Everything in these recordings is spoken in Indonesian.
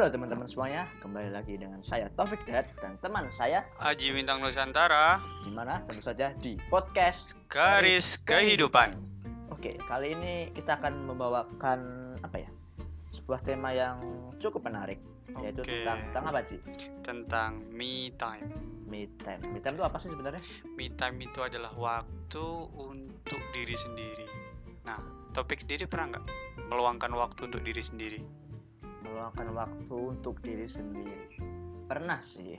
Halo teman-teman semuanya, kembali lagi dengan saya Taufik Dad dan teman saya Aji Bintang Nusantara, di mana tentu saja di podcast Garis Kehidupan. Oke, kali ini kita akan membawakan apa ya? Sebuah tema yang cukup menarik, yaitu Oke. tentang tentang apa sih? Tentang me time. Me time. Me time itu apa sih sebenarnya? Me time itu adalah waktu untuk diri sendiri. Nah, topik sendiri pernah nggak meluangkan waktu untuk diri sendiri? Meluangkan waktu untuk diri sendiri. Pernah sih.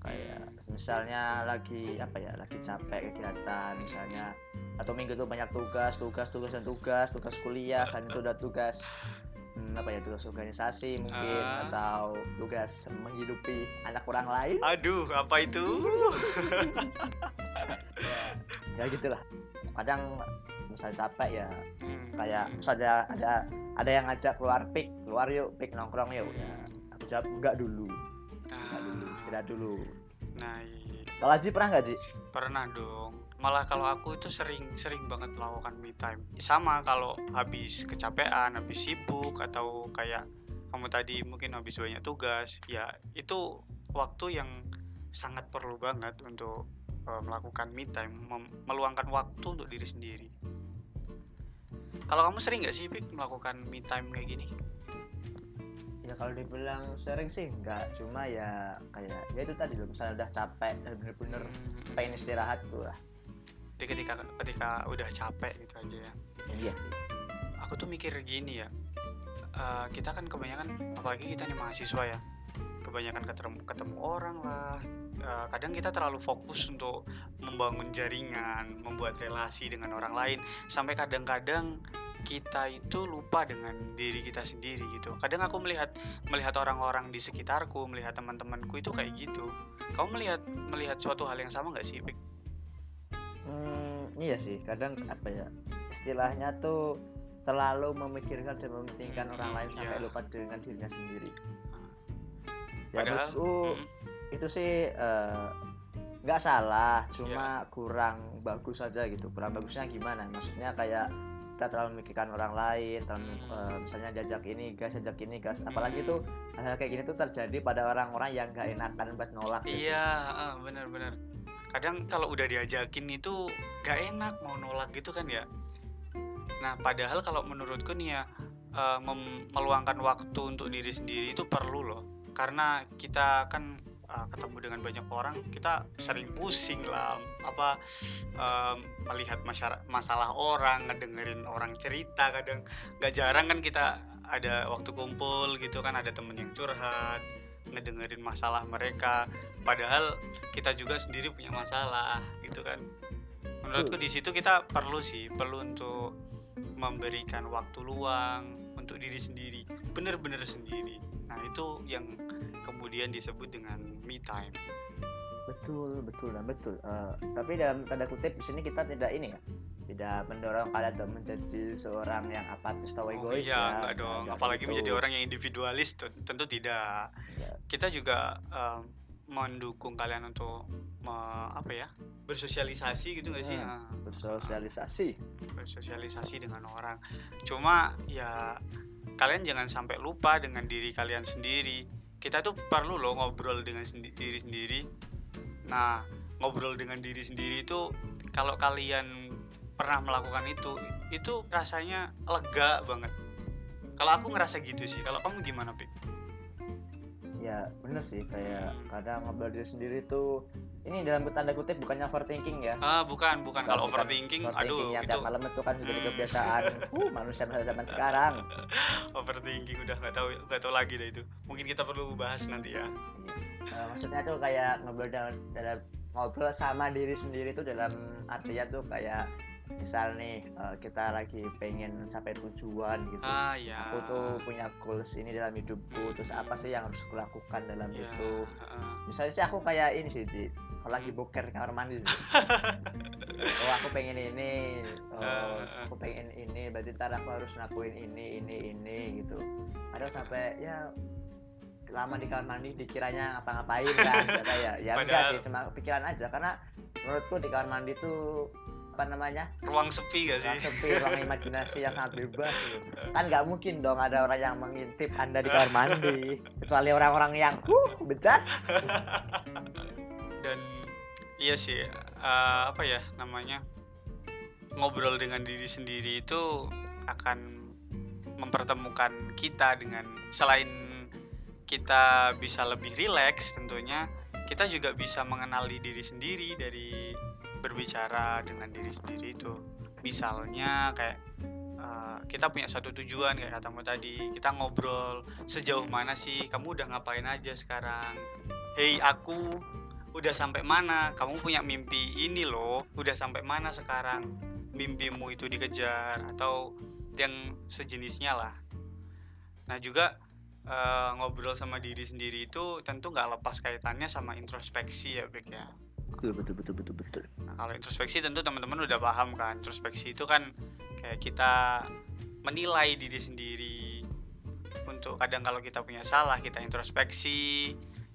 Kayak misalnya lagi apa ya? Lagi capek kegiatan misalnya atau minggu itu banyak tugas, tugas, tugas dan tugas, tugas kuliah kan itu udah tugas hmm, apa ya tugas organisasi mungkin Ah. atau tugas menghidupi anak orang lain Aduh, apa itu? ya gitulah kadang misalnya capek ya Hmm. kayak terus ada ada yang ngajak keluar pik keluar yuk pik nongkrong yuk ya aku jawab enggak dulu enggak dulu Ah, tidak dulu Nah, iya. kalau Haji pernah nggak Ji pernah dong. Malah kalau aku itu sering sering banget melakukan me time. Sama kalau habis kecapean, habis sibuk atau kayak kamu tadi mungkin habis banyak tugas, ya itu waktu yang sangat perlu banget untuk eh, melakukan me time, meluangkan waktu untuk diri sendiri. Kalau kamu sering nggak sih Pik, melakukan me time kayak gini? ya kalau dibilang sering sih enggak cuma ya kayak ya itu tadi loh misalnya udah capek dan bener-bener Hmm, pengen istirahat tuh lah. Jadi ketika ketika udah capek gitu aja ya. iya sih. Aku tuh mikir gini ya eh, kita kan kebanyakan apalagi kita nih mahasiswa ya kebanyakan ketemu ketemu orang lah. Eh, kadang kita terlalu fokus untuk membangun jaringan membuat relasi dengan orang lain. Sampai kadang-kadang kita itu lupa dengan diri kita sendiri gitu kadang aku melihat melihat orang-orang di sekitarku melihat teman-temanku itu kayak gitu kamu melihat melihat suatu hal yang sama nggak sih Pik? Hmm, iya sih, kadang apa ya istilahnya tuh terlalu memikirkan dan mementingkan Hmm, orang lain sampai iya. lupa dengan dirinya sendiri. Ya Padahal, menurutku mm, itu sih eh, nggak salah, cuma kurang bagus saja gitu. Kurang bagusnya gimana? Maksudnya kayak kita terlalu memikirkan orang lain, terlalu eh, misalnya jajak ini gas, jajak ini gas. Apalagi tuh hal kayak gini tuh terjadi pada orang-orang yang nggak enakan buat nolak. gitu. Iya, heeh, benar-benar. Kadang kalau udah diajakin itu gak enak mau nolak gitu kan ya. Nah, padahal kalau menurutku nih ya eh, mem- meluangkan waktu untuk diri sendiri itu perlu loh. Karena kita kan eh, ketemu dengan banyak orang, kita sering pusing lah. Apa em, melihat masalah orang, ngedengerin orang cerita kadang. Gak jarang kan kita ada waktu kumpul gitu kan ada temen yang curhat ngedengerin masalah mereka. Padahal kita juga sendiri punya masalah gitu kan. Menurutku di situ kita perlu sih perlu untuk memberikan waktu luang untuk diri sendiri bener-bener sendiri nah itu yang kemudian disebut dengan me time Betul, betul dan betul. Eh, tapi dalam tanda kutip di sini kita tidak ini ya, tidak mendorong kalian untuk menjadi seorang yang apatis atau Oh, egois iya ya. enggak dong Enggak apalagi gitu. menjadi orang yang individualis ten- tentu tidak Ya, kita juga em, mendukung kalian untuk me- apa ya bersosialisasi gitu nggak sih Hmm. Nah, bersosialisasi. bersosialisasi dengan orang. Cuma ya kalian jangan sampai lupa dengan diri kalian sendiri. Kita tuh perlu loh ngobrol dengan sendi- diri sendiri. Nah, ngobrol dengan diri sendiri itu kalau kalian pernah melakukan itu, itu rasanya lega banget. Kalau aku ngerasa gitu sih. Kalau kamu gimana, Pik? Ya bener sih kayak kadang ngobrol diri sendiri tuh ini dalam tanda kutip bukannya overthinking ya. Ah, bukan, bukan. Kalau overthinking, overthinking aduh, yang itu malam itu kan sudah Hmm. kebiasaan uh, manusia pada zaman sekarang. overthinking udah nggak tahu nggak tahu lagi deh itu. Mungkin kita perlu bahas nanti ya. Eh, maksudnya tuh kayak ngobrol dalam, dalam ngobrol sama diri sendiri tuh dalam artinya tuh kayak misal nih eh, kita lagi pengen sampai tujuan gitu. Ah, ya. aku tuh punya goals ini dalam hidupku terus apa sih yang harus aku lakukan dalam Ya, itu? misalnya sih aku kayak ini sih Ji kalau lagi boker di kamar mandi sih. oh aku pengen ini. Oh aku pengen ini. Berarti ntar aku harus ngelakuin ini ini ini gitu. Ada sampai ya lama di kamar mandi dikiranya ngapa-ngapain kan. Ya ya enggak sih cuma pikiran aja. Karena menurutku di kamar mandi tuh apa namanya? Ruang sepi gak ruang sih sepi ruang imajinasi yang sangat bebas gitu. kan nggak mungkin dong ada orang yang mengintip anda di kamar mandi. Kecuali orang-orang yang uh bejat. Dan iya sih eh, apa ya namanya ngobrol dengan diri sendiri itu akan mempertemukan kita dengan selain kita bisa lebih rileks tentunya kita juga bisa mengenali diri sendiri dari berbicara dengan diri sendiri itu. Misalnya kayak eh, kita punya satu tujuan kayak katamu tadi kita ngobrol sejauh mana sih kamu udah ngapain aja sekarang? Hei aku udah sampai mana? Kamu punya mimpi ini loh udah sampai mana sekarang? Mimpimu itu dikejar atau yang sejenisnya lah. Nah juga eh, ngobrol sama diri sendiri itu tentu nggak lepas kaitannya sama introspeksi ya Bek ya betul betul betul betul betul Nah, kalau introspeksi tentu teman-teman udah paham kan. Introspeksi itu kan kayak kita menilai diri sendiri. Untuk kadang kalau kita punya salah, kita introspeksi.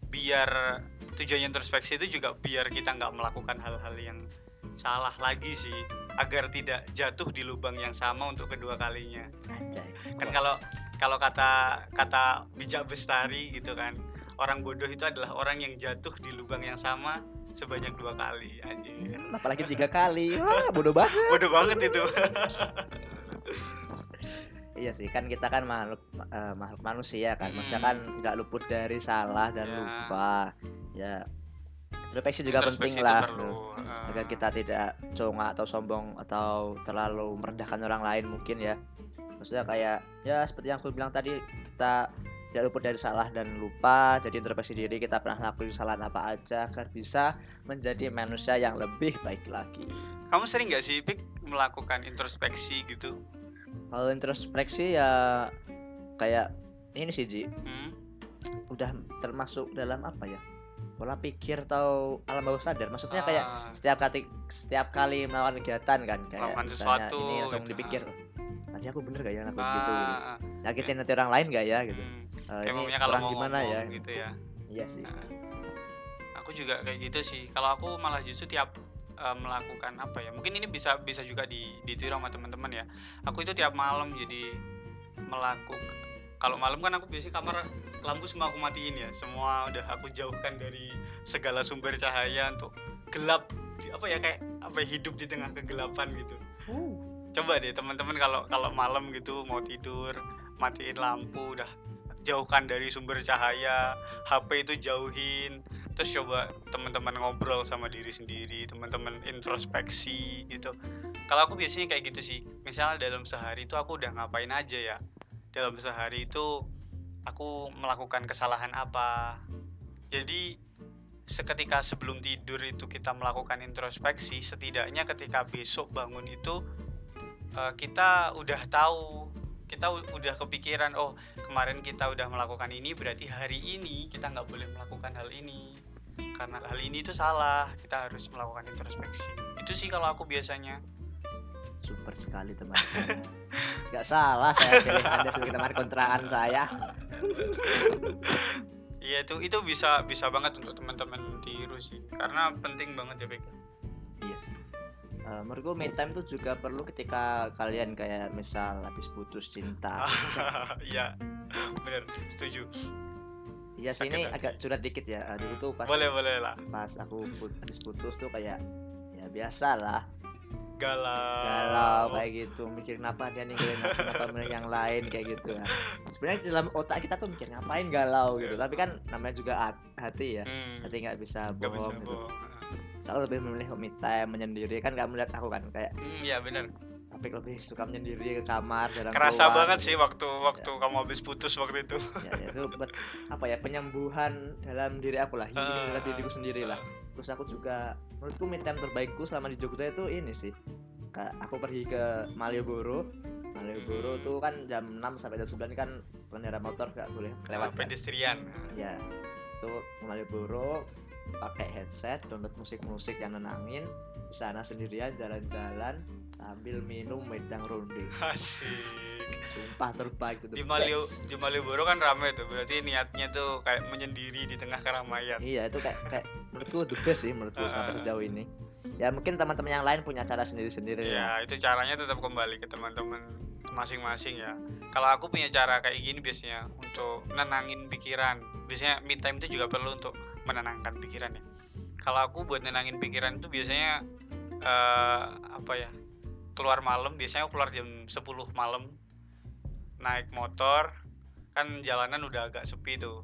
Biar tujuannya introspeksi itu juga biar kita nggak melakukan hal-hal yang salah lagi sih, agar tidak jatuh di lubang yang sama untuk kedua kalinya. Anjay. Kan kalau kalau kata kata bijak bestari gitu kan, orang bodoh itu adalah orang yang jatuh di lubang yang sama sebanyak dua kali anjir. apalagi tiga kali wah bodoh banget Bodoh banget itu. iya sih kan kita kan makhluk eh, makhluk manusia kan manusia Hmm. kan tidak luput dari salah dan Ya. lupa ya introspeksi juga penting Introspeksi lah perlu, eh, agar kita tidak congak atau sombong atau terlalu merendahkan orang lain mungkin ya maksudnya kayak ya seperti yang aku bilang tadi kita tidak luput dari salah dan lupa jadi introspeksi diri kita pernah lakuin kesalahan apa aja agar bisa menjadi manusia yang lebih baik lagi Kamu sering nggak sih Pik melakukan introspeksi gitu? kalau introspeksi ya kayak ini sih Ji Hmm? udah termasuk dalam apa ya pola pikir atau alam bawah sadar maksudnya kayak Ah, setiap kali setiap kali melakukan kegiatan kan kayak Melakukan misalnya sesuatu ini langsung gitu. dipikir tadi aku bener gak ya lakuin gitu, gitu. ah, nyakitin nanti orang lain gak ya gitu hmm. Kayak ini kalau mau gimana ya gitu ya. iya sih Nah, aku juga kayak gitu sih. Kalau aku malah justru tiap eh, melakukan apa ya? Mungkin ini bisa bisa juga di ditiru sama teman-teman ya. Aku itu tiap malam jadi melakukan kalau malam kan aku biasanya kamar lampu semua aku matiin ya. Semua udah aku jauhkan dari segala sumber cahaya untuk gelap apa ya kayak apa ya, hidup di tengah kegelapan gitu. Coba deh teman-teman kalau kalau malam gitu mau tidur matiin lampu udah jauhkan dari sumber cahaya HP itu jauhin. Terus coba teman-teman ngobrol sama diri sendiri teman-teman introspeksi gitu. Kalau aku biasanya kayak gitu sih. Misalnya dalam sehari itu aku udah ngapain aja ya. Dalam sehari itu aku melakukan kesalahan apa. Jadi seketika sebelum tidur itu kita melakukan introspeksi setidaknya ketika besok bangun itu eh, kita udah tahu kita udah kepikiran oh kemarin kita udah melakukan ini berarti hari ini kita nggak boleh melakukan hal ini. Karena hal ini itu salah kita harus melakukan introspeksi. Itu sih kalau aku biasanya. Super sekali teman saya. Nggak salah saya pilih anda sebagai teman kontrakan saya. Iya itu itu bisa bisa banget untuk teman-teman tiru sih karena penting banget ya Bek. Iya sih Eh, menurutku me time tuh juga perlu ketika kalian kayak misal habis putus cinta. Iya bener setuju. Iya sih ini hati. agak curhat dikit ya. Dulu tuh pas boleh boleh lah. pas aku put, habis putus tuh kayak ya biasa lah. Galau. Galau kayak gitu. Mikir kenapa dia ninggalin aku kenapa milih yang lain kayak gitu ya. Sebenarnya dalam otak kita tuh mikir ngapain galau gitu. Tapi kan namanya juga hat- hati ya. Hmm, hati nggak bisa nggak bisa bohong gitu selalu lebih memilih me time menyendiri kan nggak melihat aku kan kayak Hmm, iya bener. tapi lebih suka menyendiri ke kamar jarang kerasa keluar, banget gitu. sih waktu waktu kamu habis putus waktu itu. Ya, ya, itu buat apa ya penyembuhan dalam diri aku lah healing dalam Ah, diriku sendiri lah. Terus aku juga menurutku me time terbaikku selama di Jogja itu ini sih aku pergi ke Malioboro. Malioboro Hmm. tuh kan jam 6 sampai jam 9 kan pengendara motor gak boleh lewat kan? pedestrian. Ya itu ke Malioboro pakai headset download musik-musik yang nenangin di sana sendirian jalan-jalan sambil minum wedang ronde asik. Sumpah terbaik itu. The di best. di Malioboro kan rame tuh berarti niatnya tuh kayak menyendiri di tengah keramaian. Iya itu kayak kayak menurutku the best sih menurutku sampai Ah. sejauh ini. Ya mungkin teman-teman yang lain punya cara sendiri-sendiri. Ya itu caranya tetap kembali ke teman-teman masing-masing ya. Kalau aku punya cara kayak gini biasanya untuk nenangin pikiran. Biasanya me time itu juga perlu untuk menenangkan pikiran ya. Kalau aku buat nenangin pikiran itu biasanya uh, apa ya keluar malam biasanya aku keluar jam 10 malam naik motor kan jalanan udah agak sepi tuh.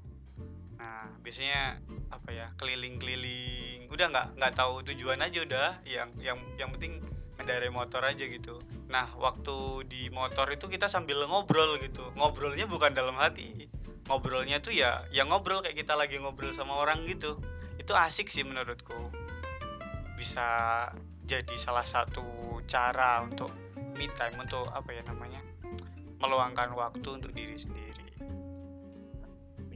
Nah biasanya apa ya keliling-keliling udah nggak nggak tahu tujuan aja udah yang yang yang penting mendarai motor aja gitu. Nah waktu di motor itu kita sambil ngobrol gitu ngobrolnya bukan dalam hati ngobrolnya tuh ya yang ngobrol kayak kita lagi ngobrol sama orang gitu. Itu asik sih menurutku. Bisa jadi salah satu cara untuk me time untuk apa ya namanya meluangkan waktu untuk diri sendiri.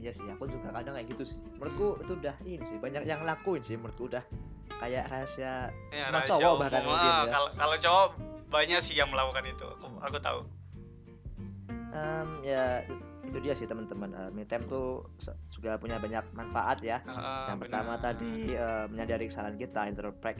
Iya sih aku juga kadang kayak gitu sih. Menurutku itu udah ini sih banyak yang lakuin sih menurutku udah. Kayak rahasia ya, semua rahasia cowok bahkan mungkin ya. kalau kalau cowok banyak sih yang melakukan itu. Aku, aku tahu. Um, ya itu dia sih teman-teman. Uh, me time tuh juga punya banyak manfaat ya. Uh, yang benar. pertama tadi uh, menyadari kesalahan kita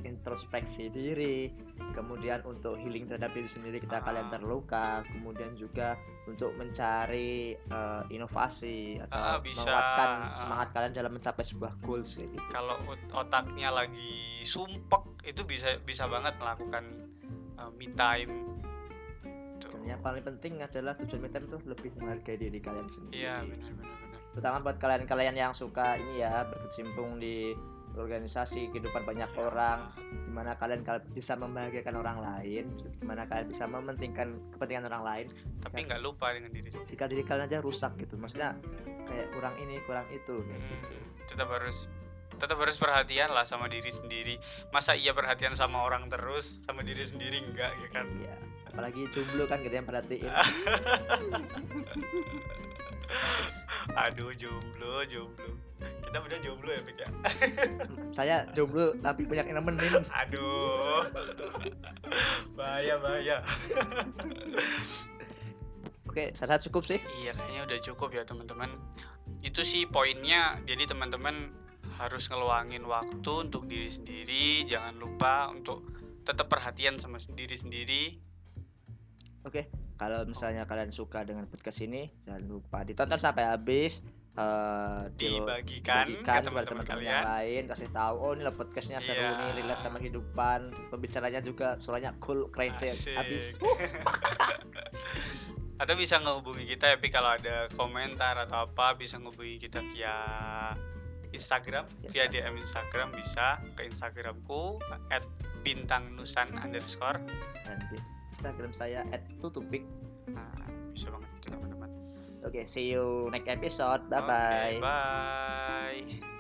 introspeksi diri kemudian untuk healing terhadap diri sendiri kita uh. kalian terluka kemudian juga untuk mencari uh, inovasi atau uh, bisa, menguatkan semangat kalian dalam mencapai sebuah goals gitu. Kalau otaknya lagi sumpek itu bisa bisa banget melakukan uh, me time yang paling penting adalah tujuan me itu lebih menghargai diri kalian sendiri iya benar benar benar terutama buat kalian-kalian yang suka ini ya berkecimpung di organisasi kehidupan banyak ya. orang di mana kalian bisa membahagiakan orang lain di mana kalian bisa mementingkan kepentingan orang lain tapi nggak lupa dengan diri sendiri jika diri kalian aja rusak gitu maksudnya kayak kurang ini kurang itu hmm, gitu. tetap harus tetap harus perhatian lah sama diri sendiri. Masa iya perhatian sama orang terus sama diri sendiri enggak ya kan? Iya apalagi jomblo kan gede yang perhatiin. Aduh jomblo jomblo. Kita udah jomblo ya Pik ya? Saya jomblo tapi banyak yang nemenin. Aduh. Bahaya bahaya. Oke, saya cukup sih. Iya, kayaknya udah cukup ya teman-teman. Itu sih poinnya. Jadi teman-teman harus ngeluangin waktu untuk diri sendiri. Jangan lupa untuk tetap perhatian sama diri sendiri Oke, kalau misalnya kalian suka dengan podcast ini, jangan lupa ditonton sampai habis. Uh, dibagikan, dibagikan kepada teman-teman yang lain kasih tahu oh ini podcastnya seru yeah. nih relate sama kehidupan pembicaranya juga suaranya cool keren habis atau bisa ngehubungi kita ya kalau ada komentar atau apa bisa ngehubungi kita via Instagram via DM Instagram bisa ke Instagramku at bintang nusan underscore nanti Instagram saya @tutupik. Nah, bisa banget itu teman-teman. Oke, okay, see you next episode. Bye bye. Okay, bye.